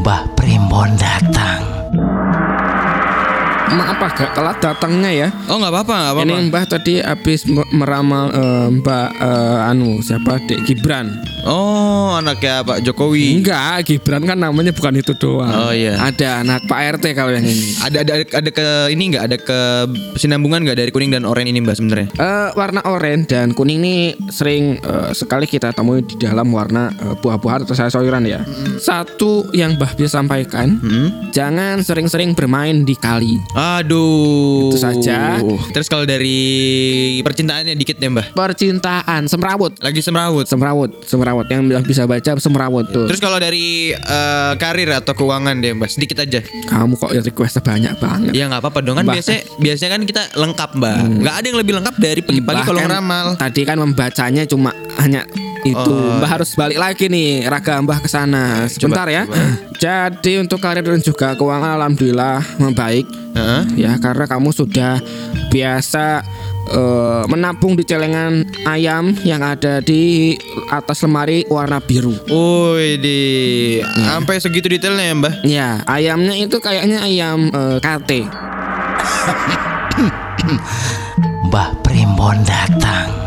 Mbah Primbon datang. Maaf agak telat datangnya ya. Oh nggak apa-apa nggak apa-apa. Ini Mbah tadi habis me- meramal eh, Mbak eh, anu siapa Dek Gibran. Oh anaknya Pak Jokowi. Enggak, Gibran kan namanya bukan itu doang. Oh, iya. Ada anak Pak RT kalau yang ini. Ada ada ada ke ini nggak ada ke sinambungan nggak dari kuning dan oranye ini mbak sebenarnya? Eh, warna oranye dan kuning ini sering eh, sekali kita temui di dalam warna eh, buah-buahan atau sayur-sayuran ya. Satu yang Mbah bisa sampaikan, jangan sering-sering bermain di kali. Aduh. Itu saja. Terus kalau dari percintaannya dikit deh mbak. Percintaan semrawut, Lagi semrawut. semrawut, semrawut yang bisa baca semrawut tuh. Terus kalau dari eh, karir atau keuangan deh mbak sedikit aja. Kamu kok ya requestnya banyak banget. Ya nggak apa-apa dong kan biasanya biasanya kan kita lengkap mbak. Nggak ada yang lebih lengkap dari pagi-pagi kalau ngeramal. Tadi kan membacanya cuma hanya itu. Oh. Mbah harus balik lagi nih raga Mbah ke sana. Sebentar ya. Jadi untuk karir dan juga keuangan alhamdulillah membaik. Heeh. Ya karena kamu sudah biasa eh, menabung di celengan ayam yang ada di atas lemari warna biru. Woi di sampai segitu detailnya ya mbak. Ya, ayamnya itu kayaknya ayam eh, KT. Mbah Primbon datang.